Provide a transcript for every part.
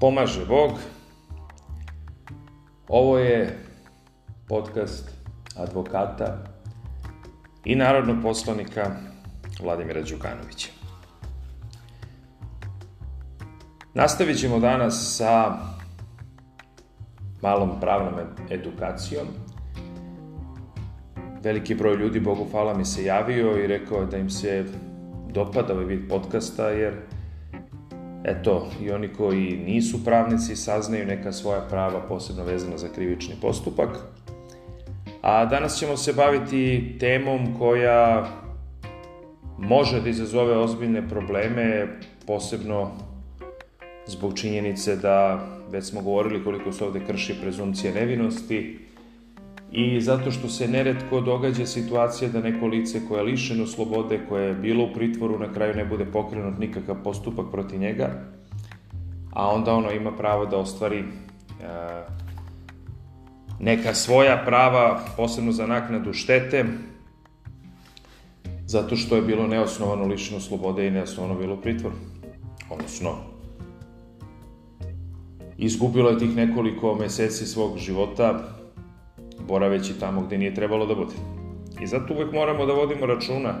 Pomaže Bog. Ovo je podcast advokata i narodnog poslanika Vladimira Đukanovića. Nastavit ćemo danas sa malom pravnom edukacijom. Veliki broj ljudi, Bogu hvala, mi se javio i rekao da im se dopada ovaj vid podcasta, jer eto, i oni koji nisu pravnici saznaju neka svoja prava posebno vezana za krivični postupak. A danas ćemo se baviti temom koja može da izazove ozbiljne probleme, posebno zbog činjenice da već smo govorili koliko se ovde krši prezumcija nevinosti i zato što se neretko događa situacija da neko lice koje je lišeno slobode, koje je bilo u pritvoru, na kraju ne bude pokrenut nikakav postupak protiv njega, a onda ono ima pravo da ostvari e, neka svoja prava, posebno za naknadu štete, zato što je bilo neosnovano lišeno slobode i neosnovano bilo u pritvoru. Odnosno, izgubilo je tih nekoliko meseci svog života boraveći tamo gde nije trebalo da bude. I zato uvek moramo da vodimo računa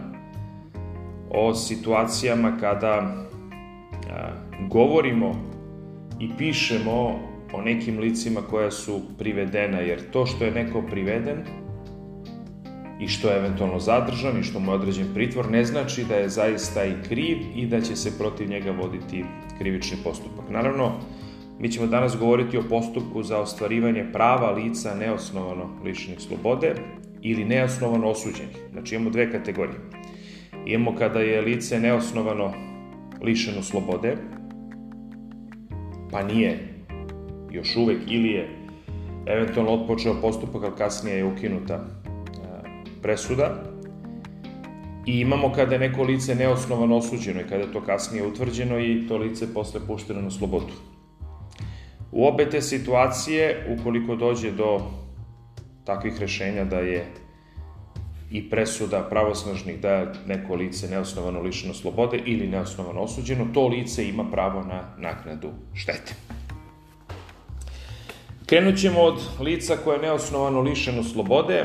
o situacijama kada a, govorimo i pišemo o nekim licima koja su privedena, jer to što je neko priveden i što je eventualno zadržan i što mu je određen pritvor ne znači da je zaista i kriv i da će se protiv njega voditi krivični postupak. Naravno, Mi ćemo danas govoriti o postupku za ostvarivanje prava lica neosnovano lišenih slobode ili neosnovano osuđenih. Znači imamo dve kategorije. Imamo kada je lice neosnovano lišeno slobode, pa nije još uvek ili je eventualno otpočeo postupak, ali kasnije je ukinuta e, presuda. I imamo kada je neko lice neosnovano osuđeno i kada je to kasnije utvrđeno i to lice posle pušteno na slobodu. U obe te situacije, ukoliko dođe do takvih rešenja da je i presuda pravosnažnih da je neko lice neosnovano lišeno slobode ili neosnovano osuđeno, to lice ima pravo na naknadu štete. Krenut ćemo od lica koje je neosnovano lišeno slobode.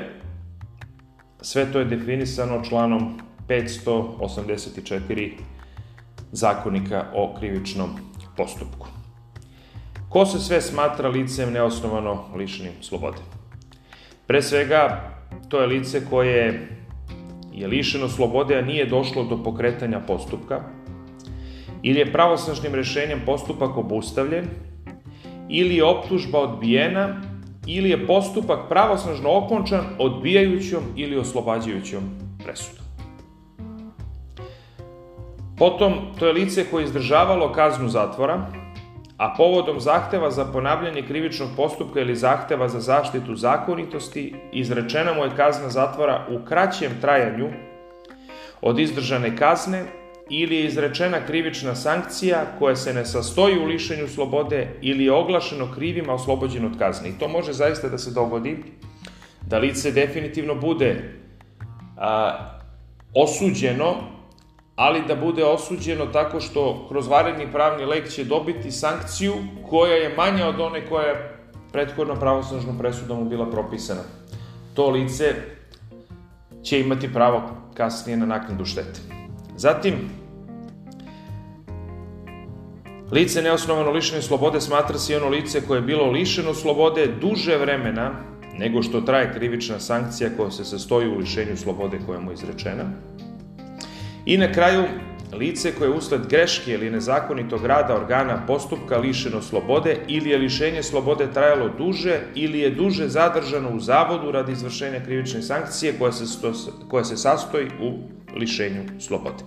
Sve to je definisano članom 584 zakonika o krivičnom postupku. Ko se sve smatra licem neosnovano lišenim slobode? Pre svega, to je lice koje je lišeno slobode, a nije došlo do pokretanja postupka, ili je pravosnažnim rešenjem postupak obustavljen, ili je optužba odbijena, ili je postupak pravosnažno okončan odbijajućom ili oslobađajućom presudom. Potom, to je lice koje je izdržavalo kaznu zatvora, a povodom zahteva za ponavljanje krivičnog postupka ili zahteva za zaštitu zakonitosti, izrečena mu je kazna zatvora u kraćem trajanju od izdržane kazne ili je izrečena krivična sankcija koja se ne sastoji u lišenju slobode ili je oglašeno krivima oslobođen od kazne. I to može zaista da se dogodi da lice definitivno bude a, osuđeno ali da bude osuđeno tako što kroz varedni pravni lek će dobiti sankciju koja je manja od one koja je prethodno pravosnažnom presudom bila propisana. To lice će imati pravo kasnije na naknadu štete. Zatim, lice neosnovano lišene slobode smatra se i ono lice koje je bilo lišeno slobode duže vremena nego što traje krivična sankcija koja se sastoji u lišenju slobode koja mu je izrečena I na kraju, lice koje je usled greške ili nezakonitog rada organa postupka lišeno slobode ili je lišenje slobode trajalo duže ili je duže zadržano u zavodu radi izvršenja krivične sankcije koja se, sto, koja se sastoji u lišenju slobode.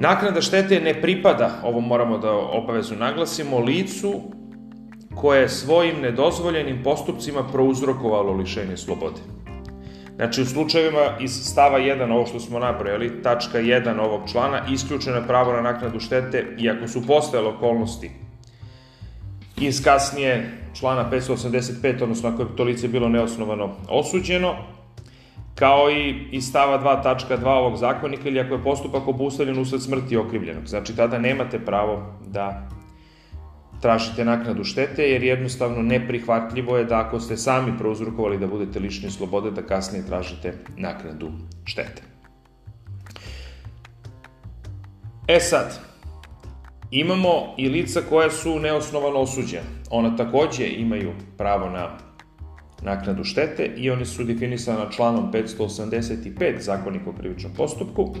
Naknada štete ne pripada, ovo moramo da obavezno naglasimo, licu koje je svojim nedozvoljenim postupcima prouzrokovalo lišenje slobode. Znači, u slučajevima iz stava 1, ovo što smo nabrojali, tačka 1 ovog člana, isključeno je pravo na naknadu štete, iako su postojale okolnosti iz kasnije člana 585, odnosno ako je to lice bilo neosnovano osuđeno, kao i iz stava 2 tačka 2 ovog zakonika ili ako je postupak obustavljen usled smrti okrivljenog. Znači, tada nemate pravo da tražite naknadu štete, jer jednostavno neprihvatljivo je da ako ste sami prouzrokovali da budete lišni slobode, da kasnije tražite naknadu štete. E sad, imamo i lica koja su neosnovano osuđena. Ona takođe imaju pravo na naknadu štete i oni su definisana članom 585 zakonika o krivičnom postupku.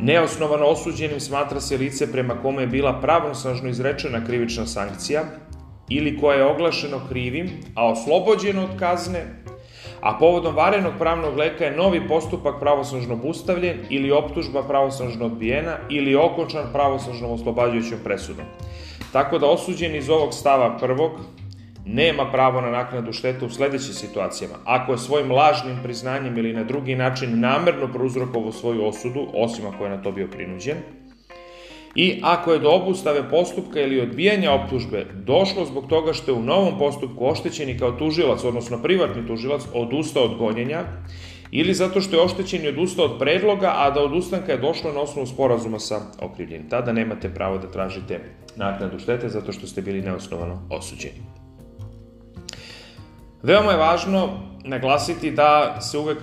Neosnovano osuđenim smatra se lice prema kome je bila pravnosnažno izrečena krivična sankcija ili koja je oglašeno krivim, a oslobođeno od kazne, a povodom varenog pravnog leka je novi postupak pravosnažno obustavljen ili optužba pravosnažno odbijena ili okončan pravosnažnom oslobađajućom presudom. Tako da osuđen iz ovog stava prvog nema pravo na naknadu štete u sledećim situacijama. Ako je svojim lažnim priznanjem ili na drugi način namerno prouzrokovao svoju osudu, osim ako je na to bio prinuđen, i ako je do obustave postupka ili odbijanja optužbe došlo zbog toga što je u novom postupku oštećeni kao tužilac, odnosno privatni tužilac, odustao od gonjenja, ili zato što je oštećeni odustao od predloga, a da od ustanka je došlo na osnovu sporazuma sa okrivljenim. Tada nemate pravo da tražite naknadu štete zato što ste bili neosnovano osuđeni. Veoma je važno naglasiti da se uvek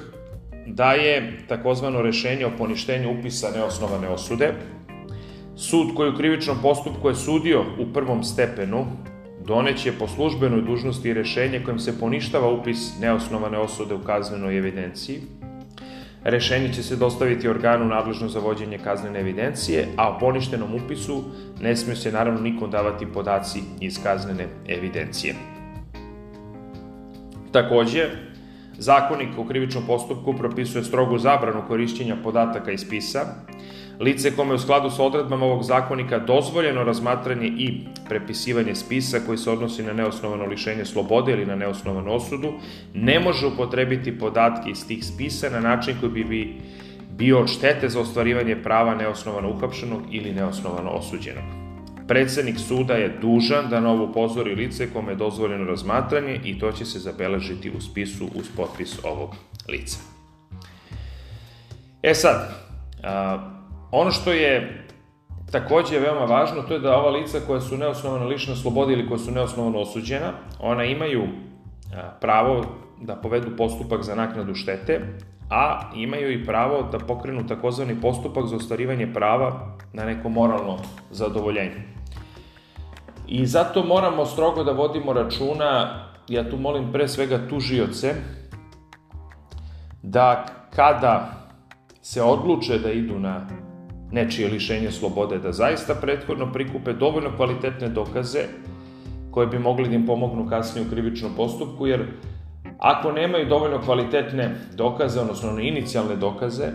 daje takozvano rešenje o poništenju upisa neosnovane osude. Sud koji u krivičnom postupku je sudio u prvom stepenu doneće po službenoj dužnosti rešenje kojim se poništava upis neosnovane osude u kaznenoj evidenciji. Rešenje će se dostaviti organu nadležno za vođenje kaznene evidencije, a o poništenom upisu ne smije se naravno nikom davati podaci iz kaznene evidencije. Takođe, Zakonik o krivičnom postupku propisuje strogu zabranu korišćenja podataka iz spisa. Lice kome u skladu sa odredbama ovog zakonika dozvoljeno razmatranje i prepisivanje spisa koji se odnosi na neosnovano lišenje slobode ili na neosnovanu osudu, ne može upotrebiti podatke iz tih spisa na način koji bi bio od štete za ostvarivanje prava neosnovano uhapšenog ili neosnovano osuđenog. Predsednik suda je dužan da novo upozori lice kome je dozvoljeno razmatranje i to će se zabeležiti u spisu uz potpis ovog lica. E sad, a, ono što je takođe veoma važno, to je da ova lica koja su neosnovano lišena slobode ili koja su neosnovano osuđena, ona imaju pravo da povedu postupak za naknadu štete, a imaju i pravo da pokrenu takozvani postupak za ostvarivanje prava na neko moralno zadovoljenje. I zato moramo strogo da vodimo računa, ja tu molim pre svega tužioce, da kada se odluče da idu na nečije lišenje slobode, da zaista prethodno prikupe dovoljno kvalitetne dokaze koje bi mogli da im pomognu kasnije u krivičnom postupku, jer ako nemaju dovoljno kvalitetne dokaze, odnosno inicijalne dokaze,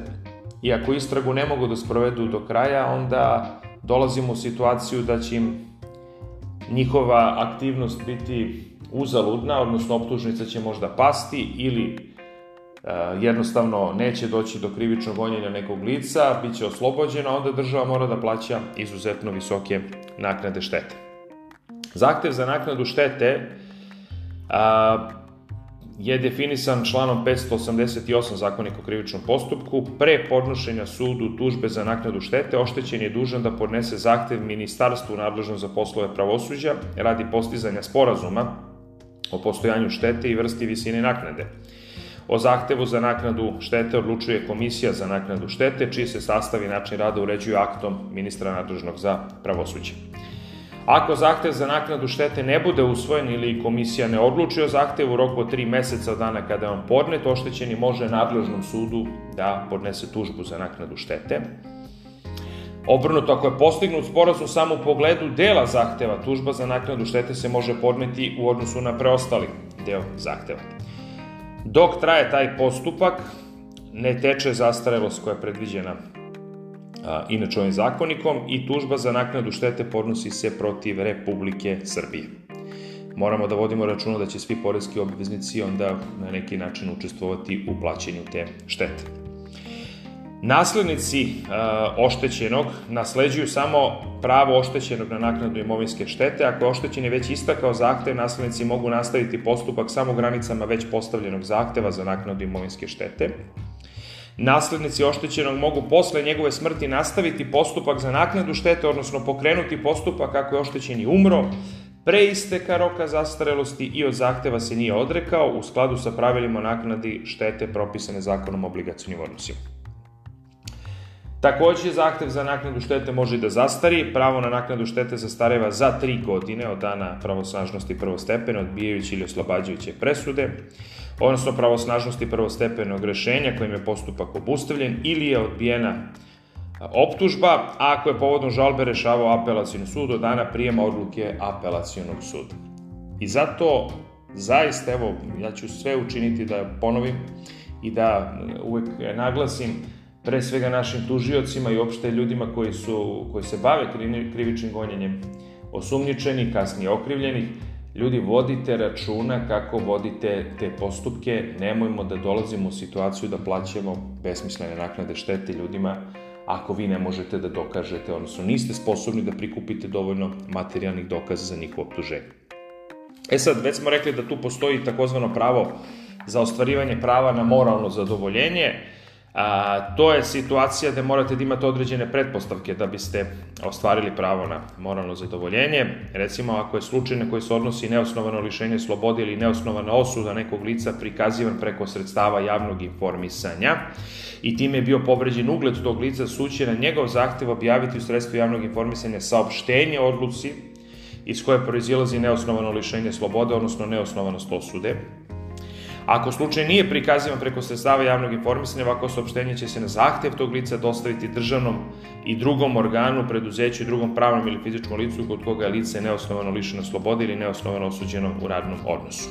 i ako istragu ne mogu da sprovedu do kraja, onda dolazimo u situaciju da će im njihova aktivnost biti uzaludna, odnosno optužnica će možda pasti ili e, jednostavno neće doći do krivičnog gonjenja nekog lica, bit će oslobođena, onda država mora da plaća izuzetno visoke naknade štete. Zahtev za naknadu štete a, je definisan članom 588 zakonika o krivičnom postupku. Pre podnošenja sudu tužbe za naknadu štete, oštećen je dužan da podnese zahtev ministarstvu nadležno za poslove pravosuđa radi postizanja sporazuma o postojanju štete i vrsti visine naknade. O zahtevu za naknadu štete odlučuje Komisija za naknadu štete, čiji se sastav i način rada uređuju aktom ministra nadležnog za pravosuđe. Ako zahtev za naknadu štete ne bude usvojen ili komisija ne odluči o zahtevu u roku od 3 meseca od dana kada je on podnet, oštećeni može nadležnom sudu da podnese tužbu za naknadu štete. Obrnuto, ako je postignut sporazum samo u pogledu dela zahteva, tužba za naknadu štete se može podneti u odnosu na preostali deo zahteva. Dok traje taj postupak, ne teče zastarelost koja je predviđena inače ovim zakonikom i tužba za naknadu štete podnosi se protiv Republike Srbije. Moramo da vodimo računa da će svi porezki obveznici onda na neki način učestvovati u plaćanju te štete. Naslednici uh, oštećenog nasleđuju samo pravo oštećenog na naknadu imovinske štete. Ako je oštećen već istakao zahtev, naslednici mogu nastaviti postupak samo granicama već postavljenog zahteva za naknadu imovinske štete. Naslednici oštećenog mogu posle njegove smrti nastaviti postupak za naknadu štete, odnosno pokrenuti postupak ako je oštećeni umro, pre isteka roka zastarelosti i od zahteva se nije odrekao u skladu sa pravilima naknadi štete propisane zakonom o obligacijnim odnosima. Takođe, zahtev za naknadu štete može da zastari. Pravo na naknadu štete zastareva za tri godine od dana pravosnažnosti prvostepene, odbijajući ili oslobađajuće presude, odnosno pravosnažnosti prvostepenog rešenja kojim je postupak obustavljen ili je odbijena optužba, a ako je povodom žalbe rešavao apelacijni sud od dana prijema odluke apelacijonog suda. I zato, zaista, evo, ja ću sve učiniti da ponovim i da uvek naglasim, pre svega našim tužiocima i opšte ljudima koji, su, koji se bave krivičnim gonjenjem. Osumnjičeni, kasnije okrivljenih, ljudi vodite računa kako vodite te postupke, nemojmo da dolazimo u situaciju da plaćamo besmislene naknade štete ljudima ako vi ne možete da dokažete, odnosno niste sposobni da prikupite dovoljno materijalnih dokaza za njihovo optuženje. E sad, već smo rekli da tu postoji takozvano pravo za ostvarivanje prava na moralno zadovoljenje, A, to je situacija gde morate da imate određene pretpostavke da biste ostvarili pravo na moralno zadovoljenje. Recimo, ako je slučaj na koji se odnosi neosnovano lišenje slobode ili neosnovana osuda nekog lica prikazivan preko sredstava javnog informisanja i time je bio povređen ugled tog lica, suće na njegov zahtev objaviti u sredstvu javnog informisanja saopštenje odluci iz koje proizilazi neosnovano lišenje slobode, odnosno neosnovanost osude, Ako slučaj nije prikazivan preko sredstava javnog informisanja, ovako saopštenje će se na zahtev tog lica dostaviti državnom i drugom organu, preduzeću i drugom pravnom ili fizičkom licu kod koga je lice neosnovano lišeno slobode ili neosnovano osuđeno u radnom odnosu.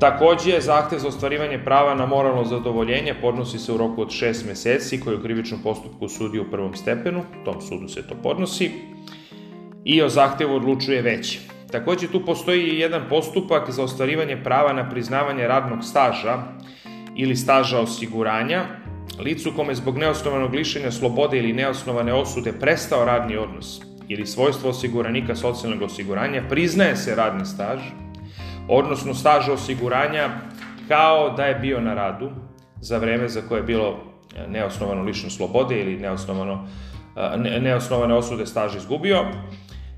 Takođe, zahtev za ostvarivanje prava na moralno zadovoljenje podnosi se u roku od 6 meseci koji u krivičnom postupku sudi u prvom stepenu, tom sudu se to podnosi, i o zahtevu odlučuje veće. Takođe tu postoji jedan postupak za ostvarivanje prava na priznavanje radnog staža ili staža osiguranja, licu kome zbog neosnovanog lišenja slobode ili neosnovane osude prestao radni odnos ili svojstvo osiguranika socijalnog osiguranja, priznaje se radni staž, odnosno staž osiguranja kao da je bio na radu za vreme za koje je bilo neosnovano lišeno slobode ili neosnovano, neosnovane osude staž izgubio,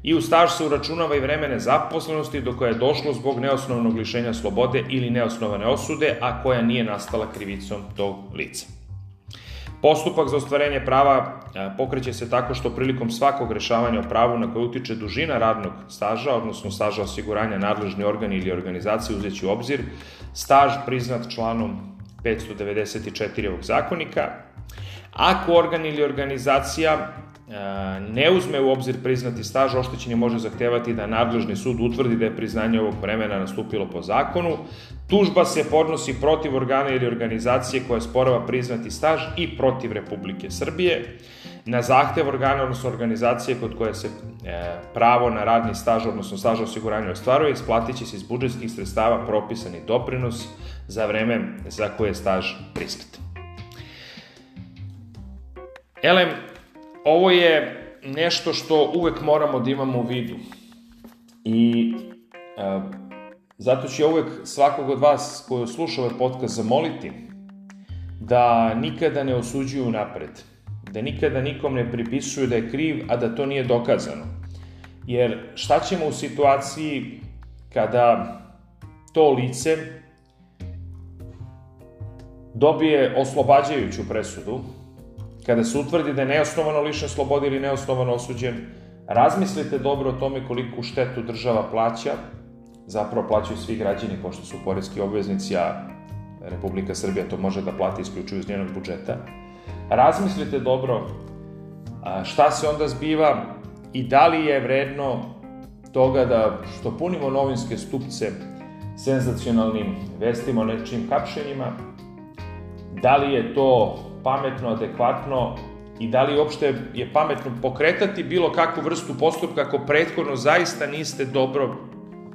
i u staž se uračunava i vreme nezaposlenosti do koje je došlo zbog neosnovnog lišenja slobode ili neosnovane osude, a koja nije nastala krivicom tog lica. Postupak za ostvarenje prava pokreće se tako što prilikom svakog rešavanja o pravu na koje utiče dužina radnog staža, odnosno staža osiguranja nadležni organ ili organizacija uzeći u obzir, staž priznat članom 594 ovog zakonika, ako organ ili organizacija ne uzme u obzir priznati staž, oštećenje može zahtevati da nadležni sud utvrdi da je priznanje ovog vremena nastupilo po zakonu. Tužba se podnosi protiv organa ili organizacije koja sporava priznati staž i protiv Republike Srbije. Na zahtev organa, odnosno organizacije kod koje se e, pravo na radni staž, odnosno staž osiguranja ostvaruje, isplatit će se iz budžetskih sredstava propisani doprinos za vreme za koje je staž priznat. Elem, ovo je nešto što uvek moramo da imamo u vidu. I e, zato ću ja uvek svakog od vas koji sluša ovaj podcast zamoliti da nikada ne osuđuju napred, da nikada nikom ne pripisuju da je kriv, a da to nije dokazano. Jer šta ćemo u situaciji kada to lice dobije oslobađajuću presudu, kada se utvrdi da je neosnovano lišen slobode ili neosnovano osuđen, razmislite dobro o tome koliko štetu država plaća, zapravo plaćaju svi građani, pošto su porezki obveznici, a Republika Srbija to može da plati isključivo iz njenog budžeta. Razmislite dobro šta se onda zbiva i da li je vredno toga da što punimo novinske stupce senzacionalnim vestima o nečim kapšenjima, da li je to pametno, adekvatno i da li uopšte je pametno pokretati bilo kakvu vrstu postupka ako prethodno zaista niste dobro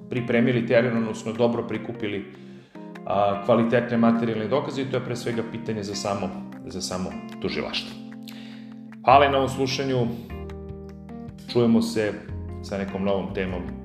pripremili teren, odnosno dobro prikupili a, kvalitetne materijalne dokaze i to je pre svega pitanje za samo, za samo tužilaštvo. Hvala na ovom slušanju, čujemo se sa nekom novom temom